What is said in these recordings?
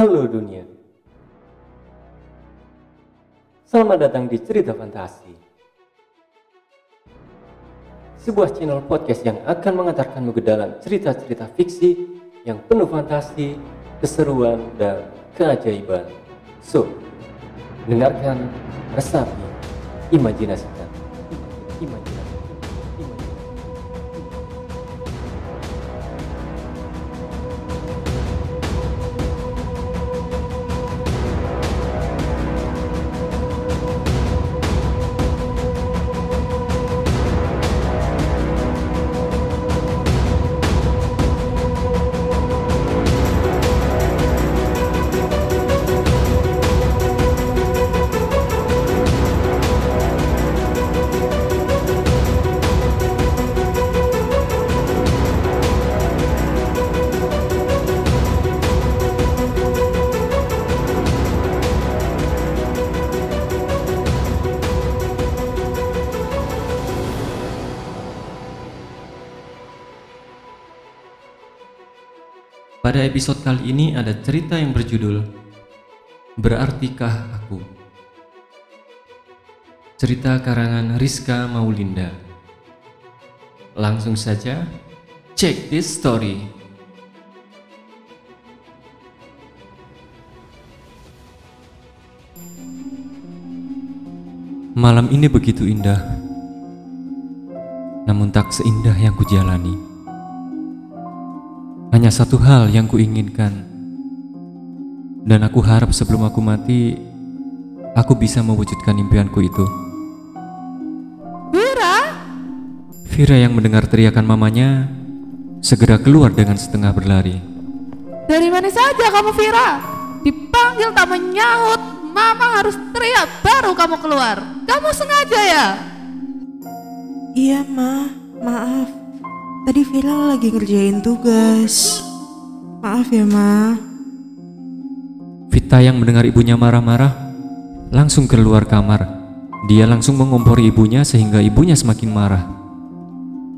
Halo dunia. Selamat datang di Cerita Fantasi. Sebuah channel podcast yang akan mengantarkanmu ke dalam cerita-cerita fiksi yang penuh fantasi, keseruan, dan keajaiban. So, dengarkan, resapi, imajinasikan. Imajinasikan. Pada episode kali ini ada cerita yang berjudul Berartikah Aku? Cerita karangan Rizka Maulinda. Langsung saja, check this story. Malam ini begitu indah, namun tak seindah yang kujalani. Hanya satu hal yang kuinginkan, dan aku harap sebelum aku mati, aku bisa mewujudkan impianku itu. Vira, Vira yang mendengar teriakan mamanya segera keluar dengan setengah berlari. dari mana saja kamu Vira? Dipanggil tak menyahut, mama harus teriak baru kamu keluar. Kamu sengaja ya? Iya, Ma. Maaf. Tadi Vira lagi ngerjain tugas. Maaf ya, Ma. Vita yang mendengar ibunya marah-marah langsung keluar kamar. Dia langsung mengompori ibunya sehingga ibunya semakin marah.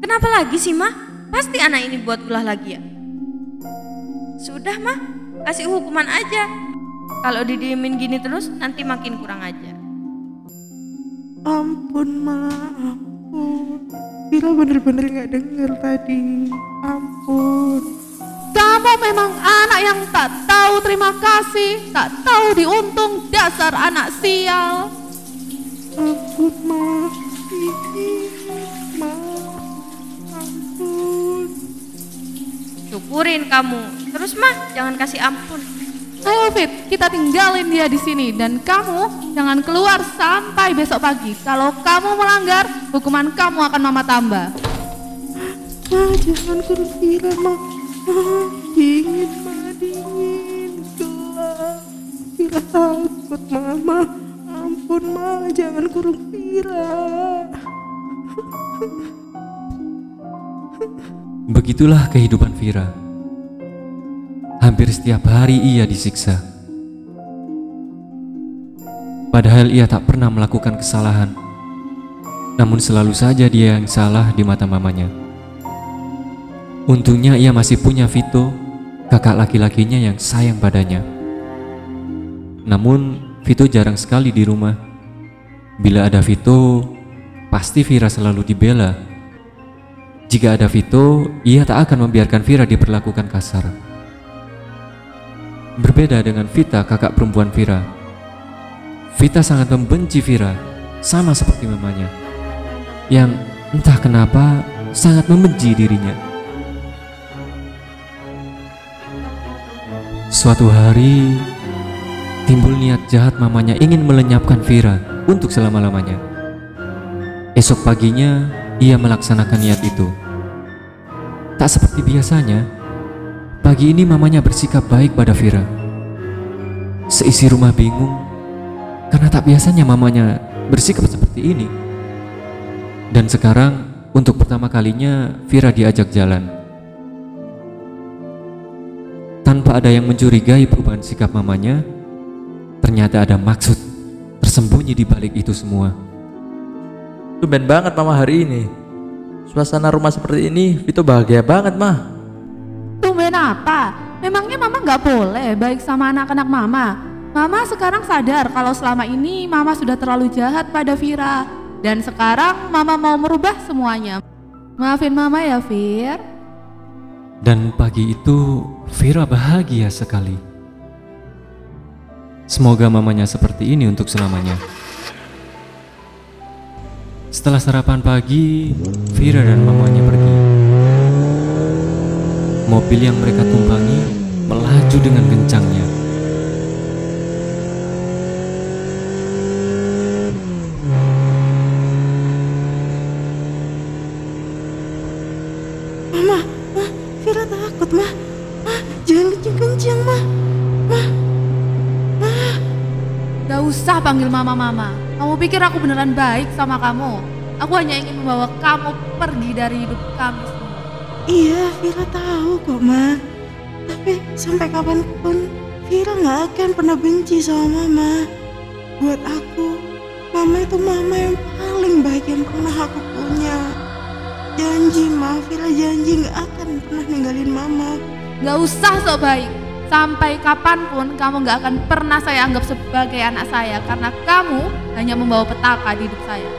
Kenapa lagi sih, Mah? Pasti anak ini buat ulah lagi ya. Sudah, Mah. Kasih hukuman aja. Kalau didiemin gini terus, nanti makin kurang ajar. Ampun, Ma. Ampun. Vira bener-bener gak denger tadi. Ampun. Kamu memang anak yang tak tahu terima kasih, tak tahu diuntung dasar anak sial. Ampun, Ma. Ini, Ma. Ampun. Syukurin kamu. Terus, Mah, jangan kasih ampun. Ayo Fit, kita tinggalin dia di sini dan kamu jangan keluar sampai besok pagi. Kalau kamu melanggar, hukuman kamu akan mama tambah. Ma, jangan kurus Vira, Ma. Ma, dingin, Ma. Dingin. Gelap. Vira takut, Mama. Ampun, Ma. Jangan kurung Vira. Begitulah kehidupan Vira. Hampir setiap hari ia disiksa. Padahal ia tak pernah melakukan kesalahan. Namun selalu saja dia yang salah di mata mamanya. Untungnya ia masih punya Vito, kakak laki-lakinya yang sayang padanya. Namun Vito jarang sekali di rumah. Bila ada Vito, pasti Vira selalu dibela. Jika ada Vito, ia tak akan membiarkan Vira diperlakukan kasar. Berbeda dengan Vita, kakak perempuan Vira. Vita sangat membenci Vira, sama seperti mamanya, yang entah kenapa sangat membenci dirinya. Suatu hari, timbul niat jahat mamanya ingin melenyapkan Vira untuk selama-lamanya. Esok paginya, ia melaksanakan niat itu. Tak seperti biasanya, pagi ini mamanya bersikap baik pada Vira. Seisi rumah bingung karena tak biasanya mamanya bersikap seperti ini. Dan sekarang, untuk pertama kalinya, Vira diajak jalan. Tanpa ada yang mencurigai perubahan sikap mamanya, ternyata ada maksud tersembunyi di balik itu semua. Tumben banget mama hari ini. Suasana rumah seperti ini, Vito bahagia banget mah. Tumben apa? Memangnya mama nggak boleh baik sama anak-anak mama? Mama sekarang sadar kalau selama ini mama sudah terlalu jahat pada Vira. Dan sekarang mama mau merubah semuanya. Maafin mama ya, Fir. Dan pagi itu Vira bahagia sekali. Semoga mamanya seperti ini untuk selamanya. Setelah sarapan pagi, Vira dan mamanya pergi. Mobil yang mereka tumpangi melaju dengan kencangnya. Mama, ma, Vira takut, ma. Ma, jangan kencang-kencang, ma. Ma, Gak usah panggil mama-mama. Kamu pikir aku beneran baik sama kamu? Aku hanya ingin membawa kamu pergi dari hidup kami semua. iya, Vira tahu kok, ma. Tapi sampai kapan pun, Vira nggak akan pernah benci sama mama. Buat aku, mama itu mama yang paling baik yang pernah aku punya. Janji, ma, Vira janji nggak akan pernah ninggalin mama. Gak usah sok baik. Sampai kapan pun kamu gak akan pernah saya anggap sebagai anak saya karena kamu hanya membawa petaka di hidup saya.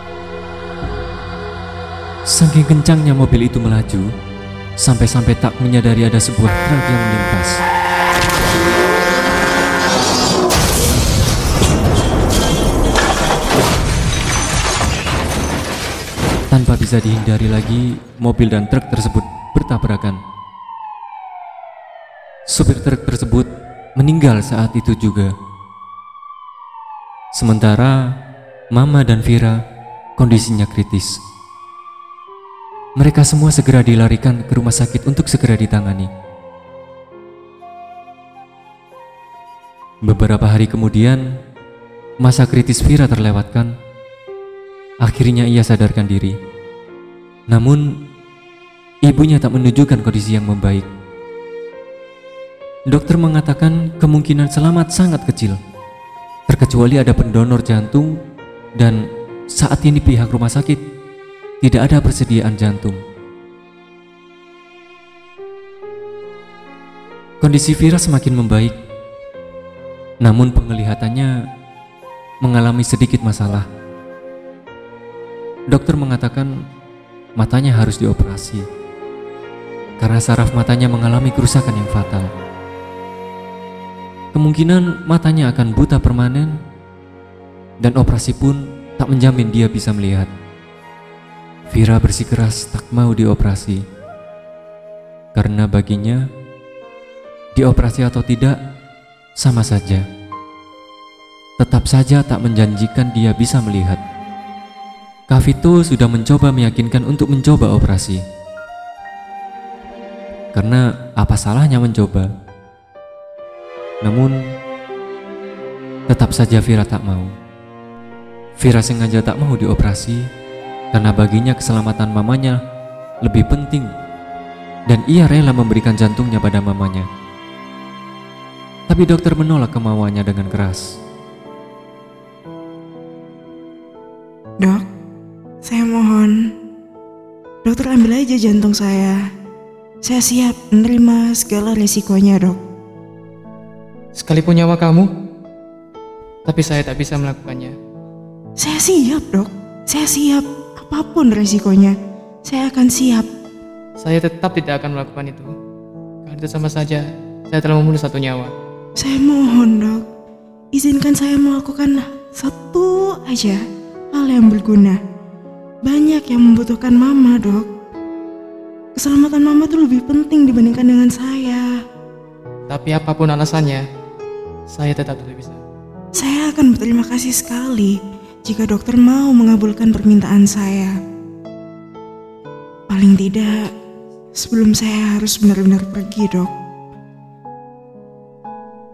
Saking kencangnya mobil itu melaju, sampai-sampai tak menyadari ada sebuah truk yang melintas. Tanpa bisa dihindari lagi, mobil dan truk tersebut bertabrakan. Supir truk tersebut meninggal saat itu juga. Sementara Mama dan Vira kondisinya kritis. Mereka semua segera dilarikan ke rumah sakit untuk segera ditangani. Beberapa hari kemudian, masa kritis Vira terlewatkan. Akhirnya ia sadarkan diri. Namun, ibunya tak menunjukkan kondisi yang membaik. Dokter mengatakan kemungkinan selamat sangat kecil, terkecuali ada pendonor jantung dan saat ini pihak rumah sakit tidak ada persediaan jantung. Kondisi Vira semakin membaik, namun penglihatannya mengalami sedikit masalah. Dokter mengatakan matanya harus dioperasi karena saraf matanya mengalami kerusakan yang fatal. Kemungkinan matanya akan buta permanen dan operasi pun tak menjamin dia bisa melihat. Vira bersikeras tak mau dioperasi karena baginya dioperasi atau tidak sama saja. Tetap saja tak menjanjikan dia bisa melihat. Kavito sudah mencoba meyakinkan untuk mencoba operasi. Karena apa salahnya mencoba? Namun tetap saja Vira tak mau. Vira sengaja tak mau dioperasi karena baginya keselamatan mamanya lebih penting dan ia rela memberikan jantungnya pada mamanya. Tapi dokter menolak kemauannya dengan keras. Dok, saya mohon. Dokter ambil aja jantung saya. Saya siap menerima segala resikonya, dok. Sekalipun nyawa kamu, tapi saya tak bisa melakukannya. Saya siap, dok. Saya siap. Apa pun resikonya, saya akan siap. Saya tetap tidak akan melakukan itu. Karena itu sama saja, saya telah membunuh satu nyawa. Saya mohon, dok. Izinkan saya melakukan satu aja hal yang berguna. Banyak yang membutuhkan mama, dok. Keselamatan mama itu lebih penting dibandingkan dengan saya. Tapi apa pun alasannya, saya tetap tidak bisa. Saya akan berterima kasih sekali jika dokter mau mengabulkan permintaan saya. Paling tidak, sebelum saya harus benar-benar pergi, dok.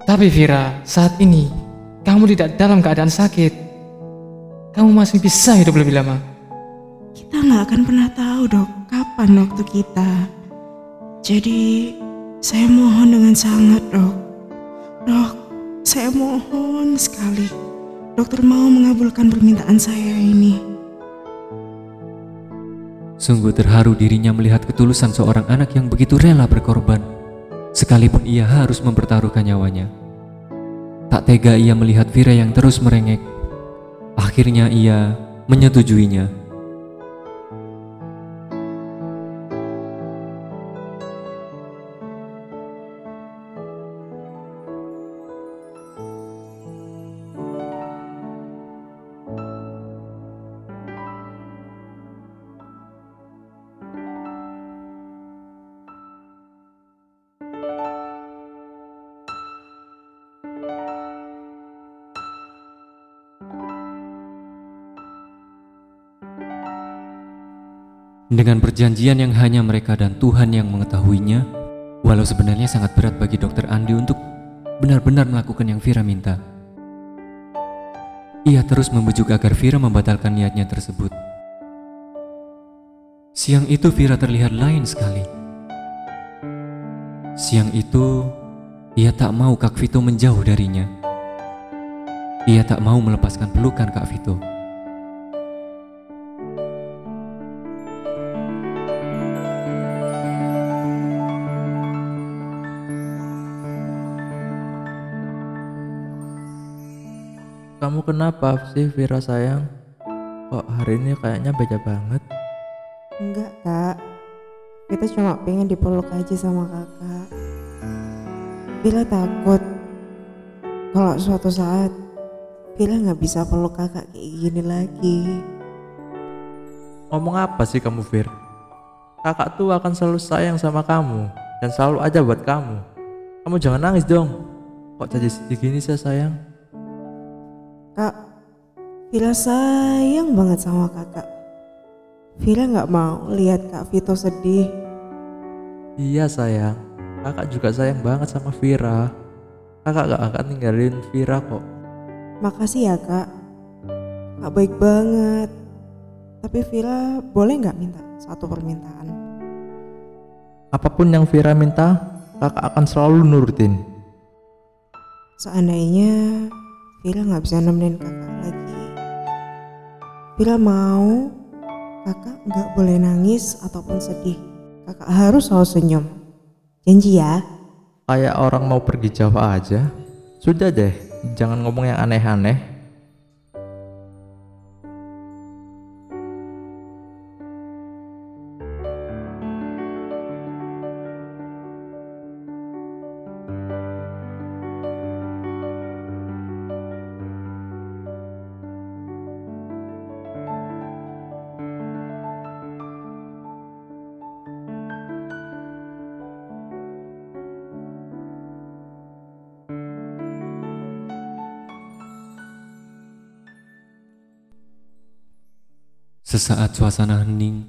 Tapi Vira, saat ini kamu tidak dalam keadaan sakit. Kamu masih bisa hidup lebih lama. Kita nggak akan pernah tahu, dok, kapan waktu kita. Jadi, saya mohon dengan sangat, dok. Dok, saya mohon sekali. Dokter mau mengabulkan permintaan saya ini. Sungguh terharu dirinya melihat ketulusan seorang anak yang begitu rela berkorban sekalipun ia harus mempertaruhkan nyawanya. Tak tega ia melihat Vira yang terus merengek. Akhirnya ia menyetujuinya. Dengan perjanjian yang hanya mereka dan Tuhan yang mengetahuinya, walau sebenarnya sangat berat bagi dokter Andi untuk benar-benar melakukan yang Vira minta. Ia terus membujuk agar Vira membatalkan niatnya tersebut. Siang itu Vira terlihat lain sekali. Siang itu, ia tak mau Kak Vito menjauh darinya. Ia tak mau melepaskan pelukan Kak Vito. Kenapa sih Vira sayang? Kok hari ini kayaknya beda banget? Enggak kak, kita cuma pengen dipeluk aja sama kakak. Bila takut kalau suatu saat Bila nggak bisa peluk kakak kayak gini lagi. Ngomong apa sih kamu Vir? Kakak tuh akan selalu sayang sama kamu dan selalu aja buat kamu. Kamu jangan nangis dong. Kok jadi sedih gini sih sayang? Kak, Vila sayang banget sama kakak. Vila nggak mau lihat Kak Vito sedih. Iya sayang, kakak juga sayang banget sama Vira. Kakak gak akan ninggalin Vira kok. Makasih ya kak, kak baik banget. Tapi Vila boleh nggak minta satu permintaan? Apa pun yang Vira minta, kakak akan selalu nurutin. Seandainya Vila nggak bisa nemenin kakak lagi, Vila mau kakak nggak boleh nangis ataupun sedih. Kakak harus selalu senyum. Janji ya. Kayak orang mau pergi jauh aja. Sudah deh, jangan ngomong yang aneh-aneh. Sesaat suasana hening,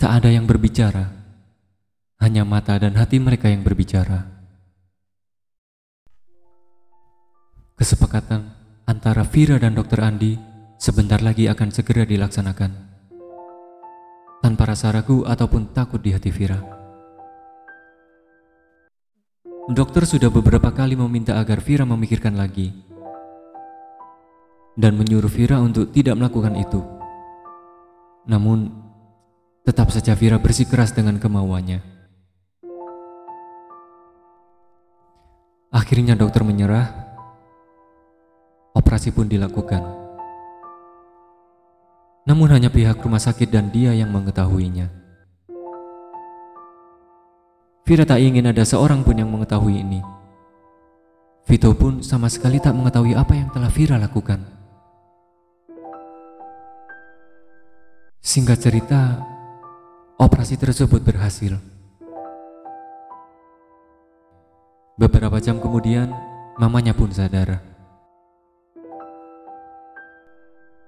tak ada yang berbicara, hanya mata dan hati mereka yang berbicara. Kesepakatan antara Vira dan Dr. Andi sebentar lagi akan segera dilaksanakan, tanpa rasa ragu ataupun takut di hati Vira. Dokter sudah beberapa kali meminta agar Vira memikirkan lagi dan menyuruh Vira untuk tidak melakukan itu. Namun, tetap saja Vira bersikeras dengan kemauannya. Akhirnya dokter menyerah, operasi pun dilakukan. Namun hanya pihak rumah sakit dan dia yang mengetahuinya. Vira tak ingin ada seorang pun yang mengetahui ini. Vito pun sama sekali tak mengetahui apa yang telah Vira lakukan. Singkat cerita, operasi tersebut berhasil. Beberapa jam kemudian, mamanya pun sadar.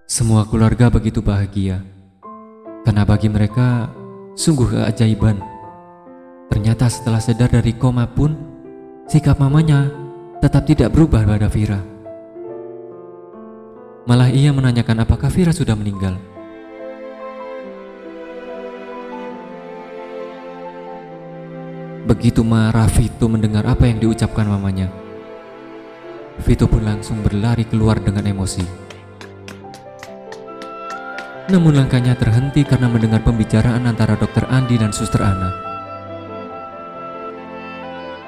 Semua keluarga begitu bahagia, karena bagi mereka sungguh keajaiban. Ternyata setelah sadar dari koma pun, sikap mamanya tetap tidak berubah pada Vira. Malah ia menanyakan apakah Vira sudah meninggal. Begitu marah Vito mendengar apa yang diucapkan mamanya. Vito pun langsung berlari keluar dengan emosi. Namun langkahnya terhenti karena mendengar pembicaraan antara dokter Andi dan suster Ana.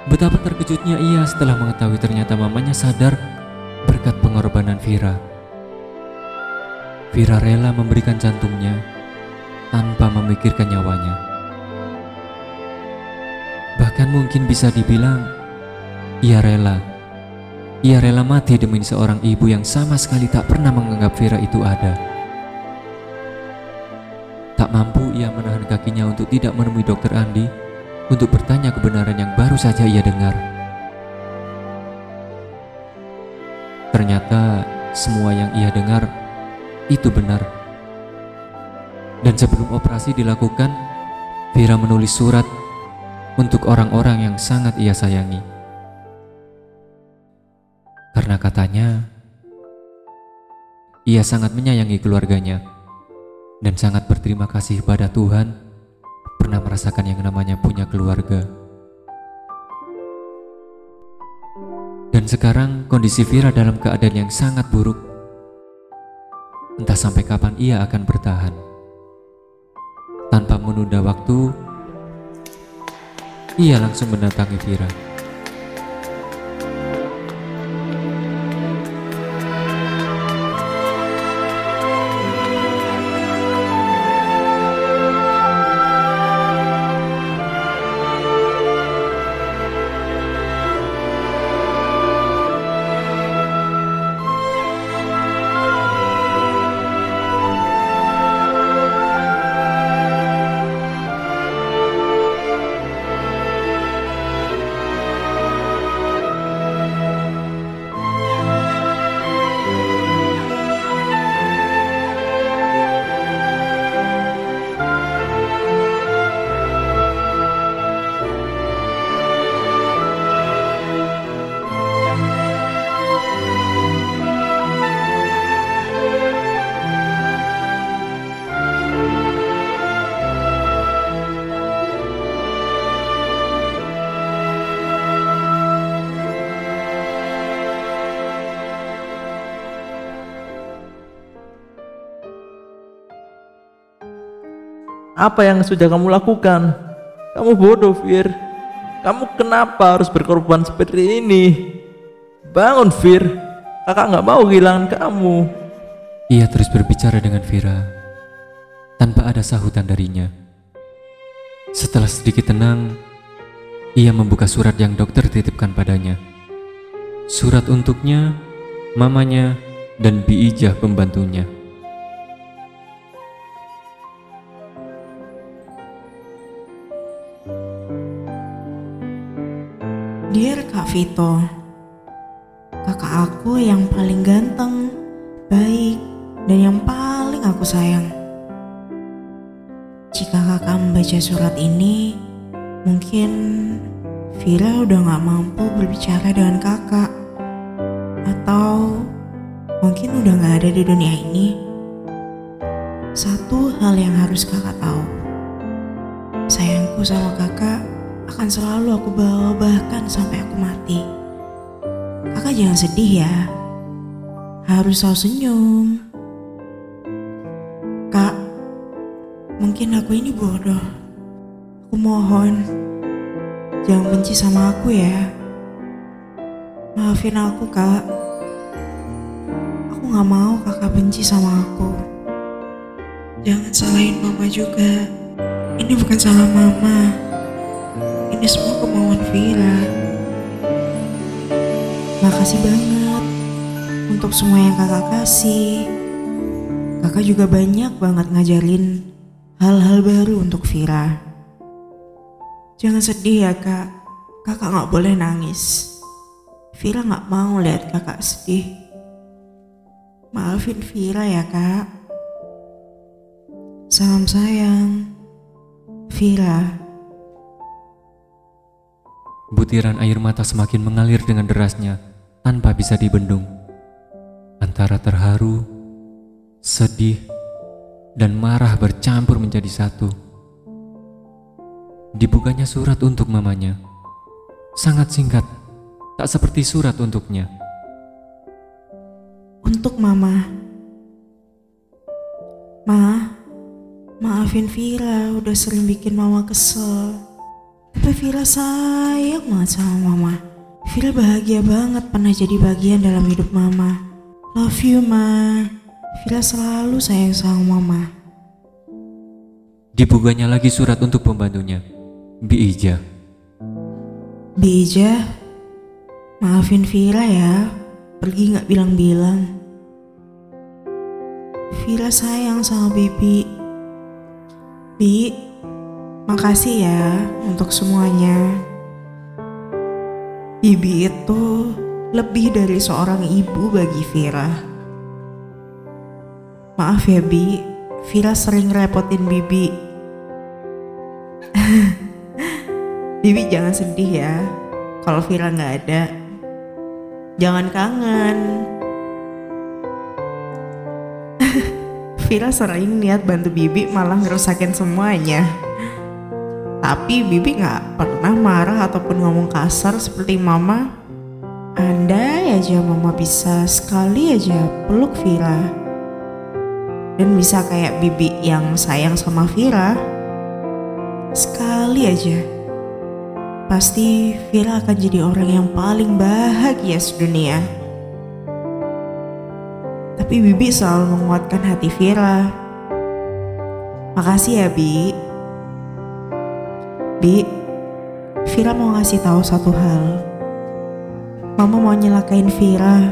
Betapa terkejutnya ia setelah mengetahui ternyata mamanya sadar berkat pengorbanan Vira. Vira rela memberikan jantungnya tanpa memikirkan nyawanya. Bahkan mungkin bisa dibilang ia rela. Ia rela mati demi seorang ibu yang sama sekali tak pernah menganggap Vira itu ada. Tak mampu ia menahan kakinya untuk tidak menemui dokter Andi untuk bertanya kebenaran yang baru saja ia dengar. Ternyata semua yang ia dengar itu benar. Dan sebelum operasi dilakukan, Vira menulis surat untuk orang-orang yang sangat ia sayangi. Karena katanya, ia sangat menyayangi keluarganya dan sangat berterima kasih pada Tuhan pernah merasakan yang namanya punya keluarga. Dan sekarang kondisi Vira dalam keadaan yang sangat buruk. Entah sampai kapan ia akan bertahan. Tanpa menunda waktu, ia langsung mendatangi Vira. Apa yang sudah kamu lakukan? Kamu bodoh, Fir. Kamu kenapa harus berkorban seperti ini? Bangun, Fir. Kakak nggak mau kehilangan kamu. Ia terus berbicara dengan Vira tanpa ada sahutan darinya. Setelah sedikit tenang, ia membuka surat yang dokter titipkan padanya. Surat untuknya, mamanya, dan Biijah pembantunya. Dear Kak Vito, kakak aku yang paling ganteng, baik, dan yang paling aku sayang. Jika kakak membaca surat ini, mungkin Vira udah gak mampu berbicara dengan kakak. Atau mungkin udah gak ada di dunia ini. Satu hal yang harus kakak tahu. Sayangku sama kakak akan selalu aku bawa bahkan sampai aku mati. Kakak jangan sedih ya. Harus selalu senyum. Kak, mungkin aku ini bodoh. Aku mohon, jangan benci sama aku ya. Maafin aku kak. Aku gak mau kakak benci sama aku. Jangan salahin mama juga. Ini bukan salah mama. Ini semua kemauan Vira. Makasih banget untuk semua yang kakak kasih. Kakak juga banyak banget ngajarin hal-hal baru untuk Vira. Jangan sedih ya kak, kakak gak boleh nangis. Vira gak mau lihat kakak sedih. Maafin Vira ya kak. Salam sayang, Vira. Butiran air mata semakin mengalir dengan derasnya tanpa bisa dibendung. Antara terharu, sedih, dan marah bercampur menjadi satu. Dibukanya surat untuk mamanya. Sangat singkat, tak seperti surat untuknya. Untuk mama. Ma, maafin Vira udah sering bikin mama kesel. Tapi Vira sayang banget sama mama. Vira bahagia banget pernah jadi bagian dalam hidup mama. Love you, Ma. Vira selalu sayang sama mama. Dibukanya lagi surat untuk pembantunya, Bi Ija. Bija, maafin Vira ya. Pergi nggak bilang-bilang. Vira sayang sama Bibi. Bi, makasih ya untuk semuanya. Bibi itu lebih dari seorang ibu bagi Vira. Maaf ya Bi, Vira sering repotin Bibi. Bibi jangan sedih ya kalau Vira nggak ada. Jangan kangen. Vira sering niat bantu Bibi malah ngerusakin semuanya. Tapi Bibi nggak pernah marah ataupun ngomong kasar seperti Mama. Andai aja Mama bisa sekali aja peluk Vira. Dan bisa kayak Bibi yang sayang sama Vira. Sekali aja. Pasti Vira akan jadi orang yang paling bahagia sedunia. Tapi Bibi selalu menguatkan hati Vira. Makasih ya Bi. Bi, Vira mau ngasih tahu satu hal. Mama mau nyelakain Vira.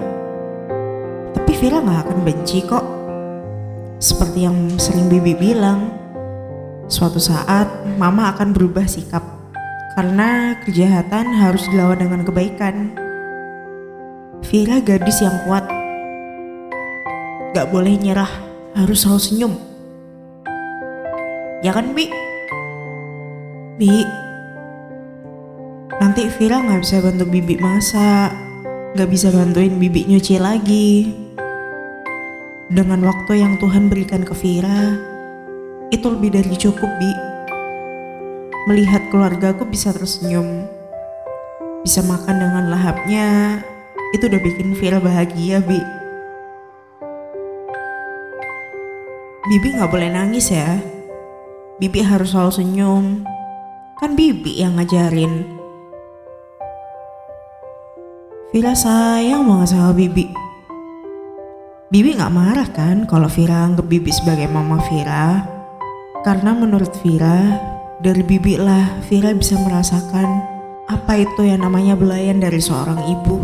Tapi Vira gak akan benci kok. Seperti yang sering Bibi bilang. Suatu saat Mama akan berubah sikap. Karena kejahatan harus dilawan dengan kebaikan. Vira gadis yang kuat. Gak boleh nyerah, harus selalu senyum. Ya kan Bi? Bi, nanti Vira gak bisa bantu Bibi masak, gak bisa bantuin Bibi nyuci lagi. Dengan waktu yang Tuhan berikan ke Vira, itu lebih dari cukup Bi. Melihat keluargaku bisa tersenyum, bisa makan dengan lahapnya, itu udah bikin Vira bahagia Bi. Bibi gak boleh nangis ya. Bibi harus selalu senyum. Kan Bibi yang ngajarin. Vira sayang banget sama Bibi. Bibi gak marah kan kalau Vira anggap Bibi sebagai mama Vira. Karena menurut Vira, dari Bibi lah Vira bisa merasakan apa itu yang namanya belayan dari seorang ibu.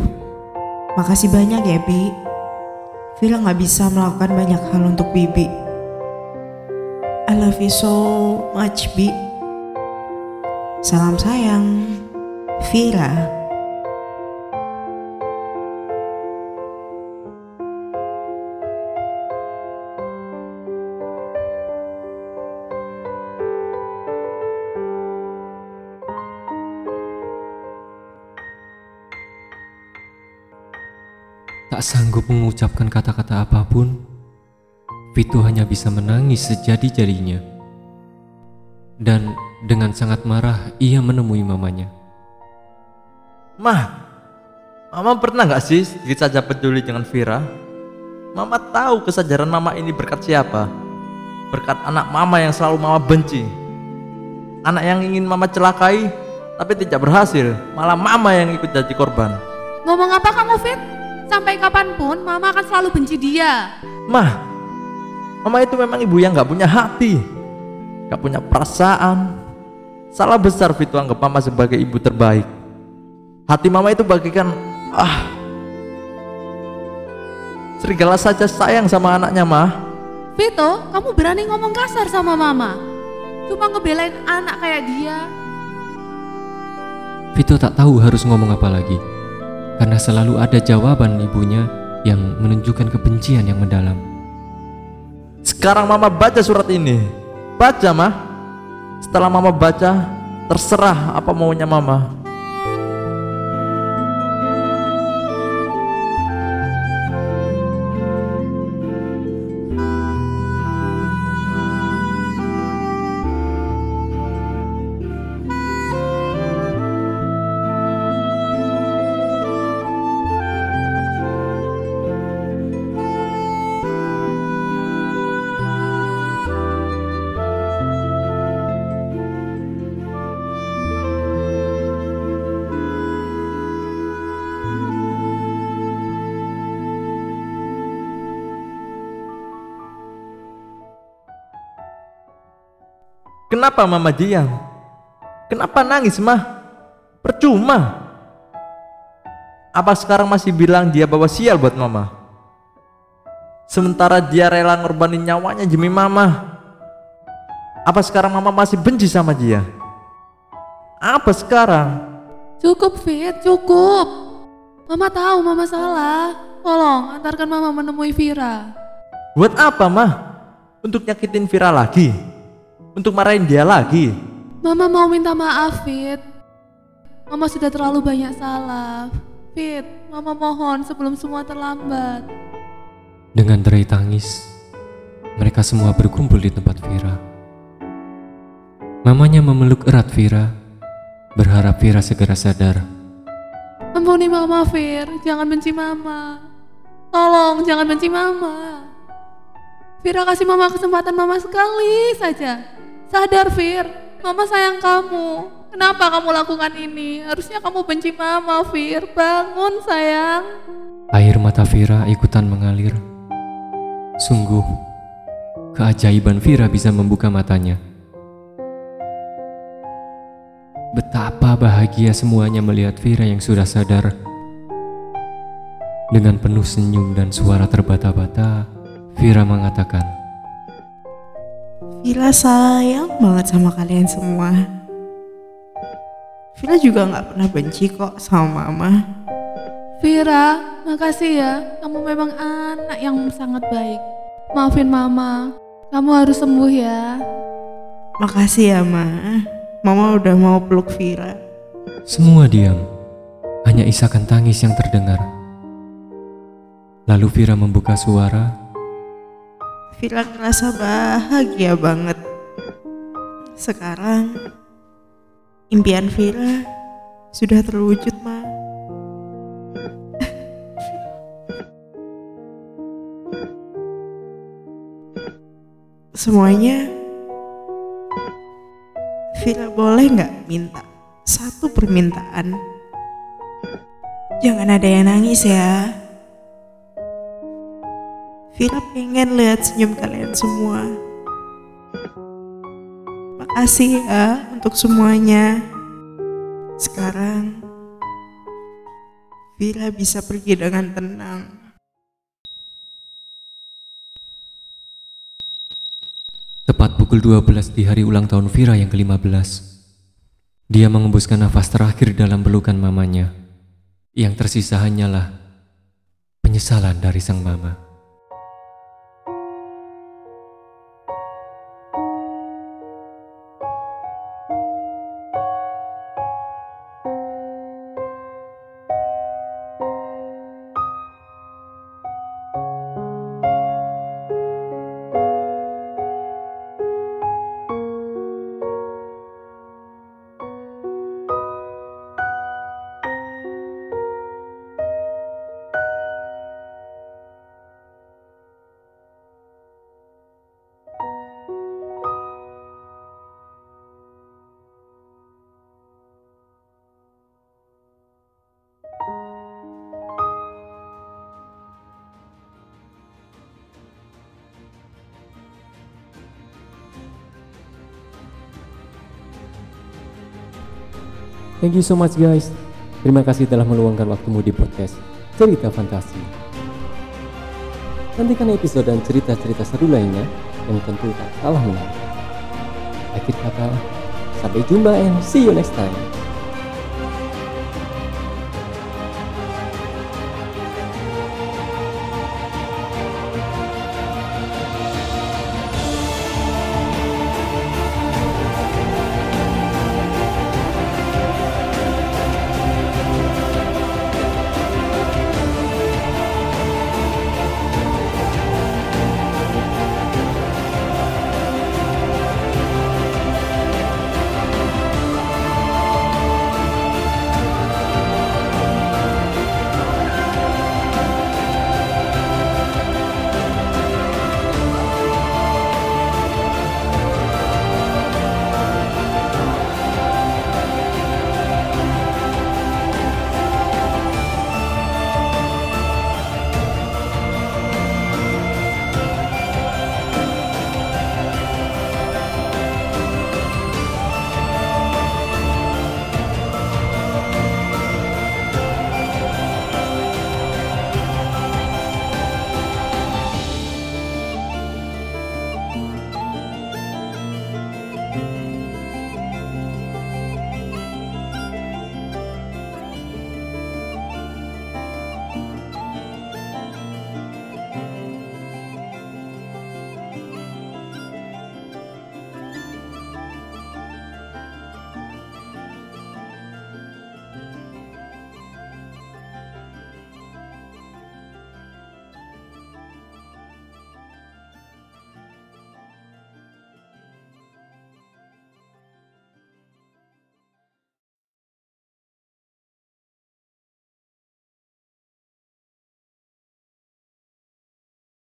Makasih banyak ya Bi. Vira gak bisa melakukan banyak hal untuk Bibi. I love you so much, Bi. Salam sayang, Vira. Tak sanggup mengucapkan kata-kata apa pun, Vito hanya bisa menangis sejadi-jadinya. Dan dengan sangat marah ia menemui mamanya. Mah, Mama pernah nggak sih sedikit saja peduli dengan Vira? Mama tahu kesadaran Mama ini berkat siapa? Berkat anak Mama yang selalu Mama benci. Anak yang ingin Mama celakai, tapi tidak berhasil. Malah Mama yang ikut jadi korban. Ngomong apa kamu Fit? Sampai kapan pun mama akan selalu benci dia. Mah, Mama itu memang ibu yang nggak punya hati, nggak punya perasaan. Salah besar Vito anggap Mama sebagai ibu terbaik. Hati Mama itu bagikan ah serigala saja sayang sama anaknya mah. Vito, kamu berani ngomong kasar sama mama? Cuma ngebelain anak kayak dia. Vito tak tahu harus ngomong apa lagi. Karena selalu ada jawaban ibunya yang menunjukkan kebencian yang mendalam. Sekarang Mama baca surat ini. Baca mah. Setelah Mama baca, terserah apa maunya Mama. Kenapa mama diam? Kenapa nangis mah? Percuma. Apa sekarang masih bilang dia bawa sial buat mama? Sementara dia rela ngorbanin nyawanya demi mama. Apa sekarang mama masih benci sama dia? Apa sekarang? Cukup, Fit, cukup. Mama tahu mama salah. Tolong antarkan mama menemui Vira. Buat apa mah? Untuk nyakitin Vira lagi? Untuk marahin dia lagi? Mama mau minta maaf, Fit. Mama sudah terlalu banyak salah. Fit, mama mohon sebelum semua terlambat. Dengan derai tangis, mereka semua berkumpul di tempat Vira. Mamanya memeluk erat Vira, berharap Vira segera sadar. Ampuni mama, Fir. Jangan benci mama. Tolong, jangan benci mama. Vira kasih mama kesempatan mama sekali saja. Sadar, Fir. Mama sayang kamu. Kenapa kamu lakukan ini? Harusnya kamu benci mama, Fir. Bangun, sayang. Air mata Vira ikutan mengalir. Sungguh, keajaiban Vira bisa membuka matanya. Betapa bahagia semuanya melihat Vira yang sudah sadar. Dengan penuh senyum dan suara terbata-bata, Vira mengatakan, Vila sayang banget sama kalian semua. Vila juga nggak pernah benci kok sama mama. Vira, makasih ya. Kamu memang anak yang sangat baik. Maafin mama. Kamu harus sembuh ya. Makasih ya ma. Mama udah mau peluk Vira. Semua diam, hanya isakan tangis yang terdengar. Lalu Vira membuka suara, Vila ngerasa bahagia banget. Sekarang impian Vila sudah terwujud ma. Semuanya Vila boleh nggak minta satu permintaan? Jangan ada yang nangis ya. Vila pengen lihat senyum kalian semua. Makasih ya untuk semuanya. Sekarang Vila bisa pergi dengan tenang. tepat pukul 12 di hari ulang tahun Vira yang ke-15. Dia mengembuskan nafas terakhir dalam pelukan mamanya. Yang tersisa hanyalah penyesalan dari sang mama. Thank you so much guys. Terima kasih telah meluangkan waktumu di podcast Cerita Fantasi. Nantikan episode dan cerita-cerita seru lainnya yang tentu tak kalah menarik. Akhir kata, sampai jumpa and see you next time.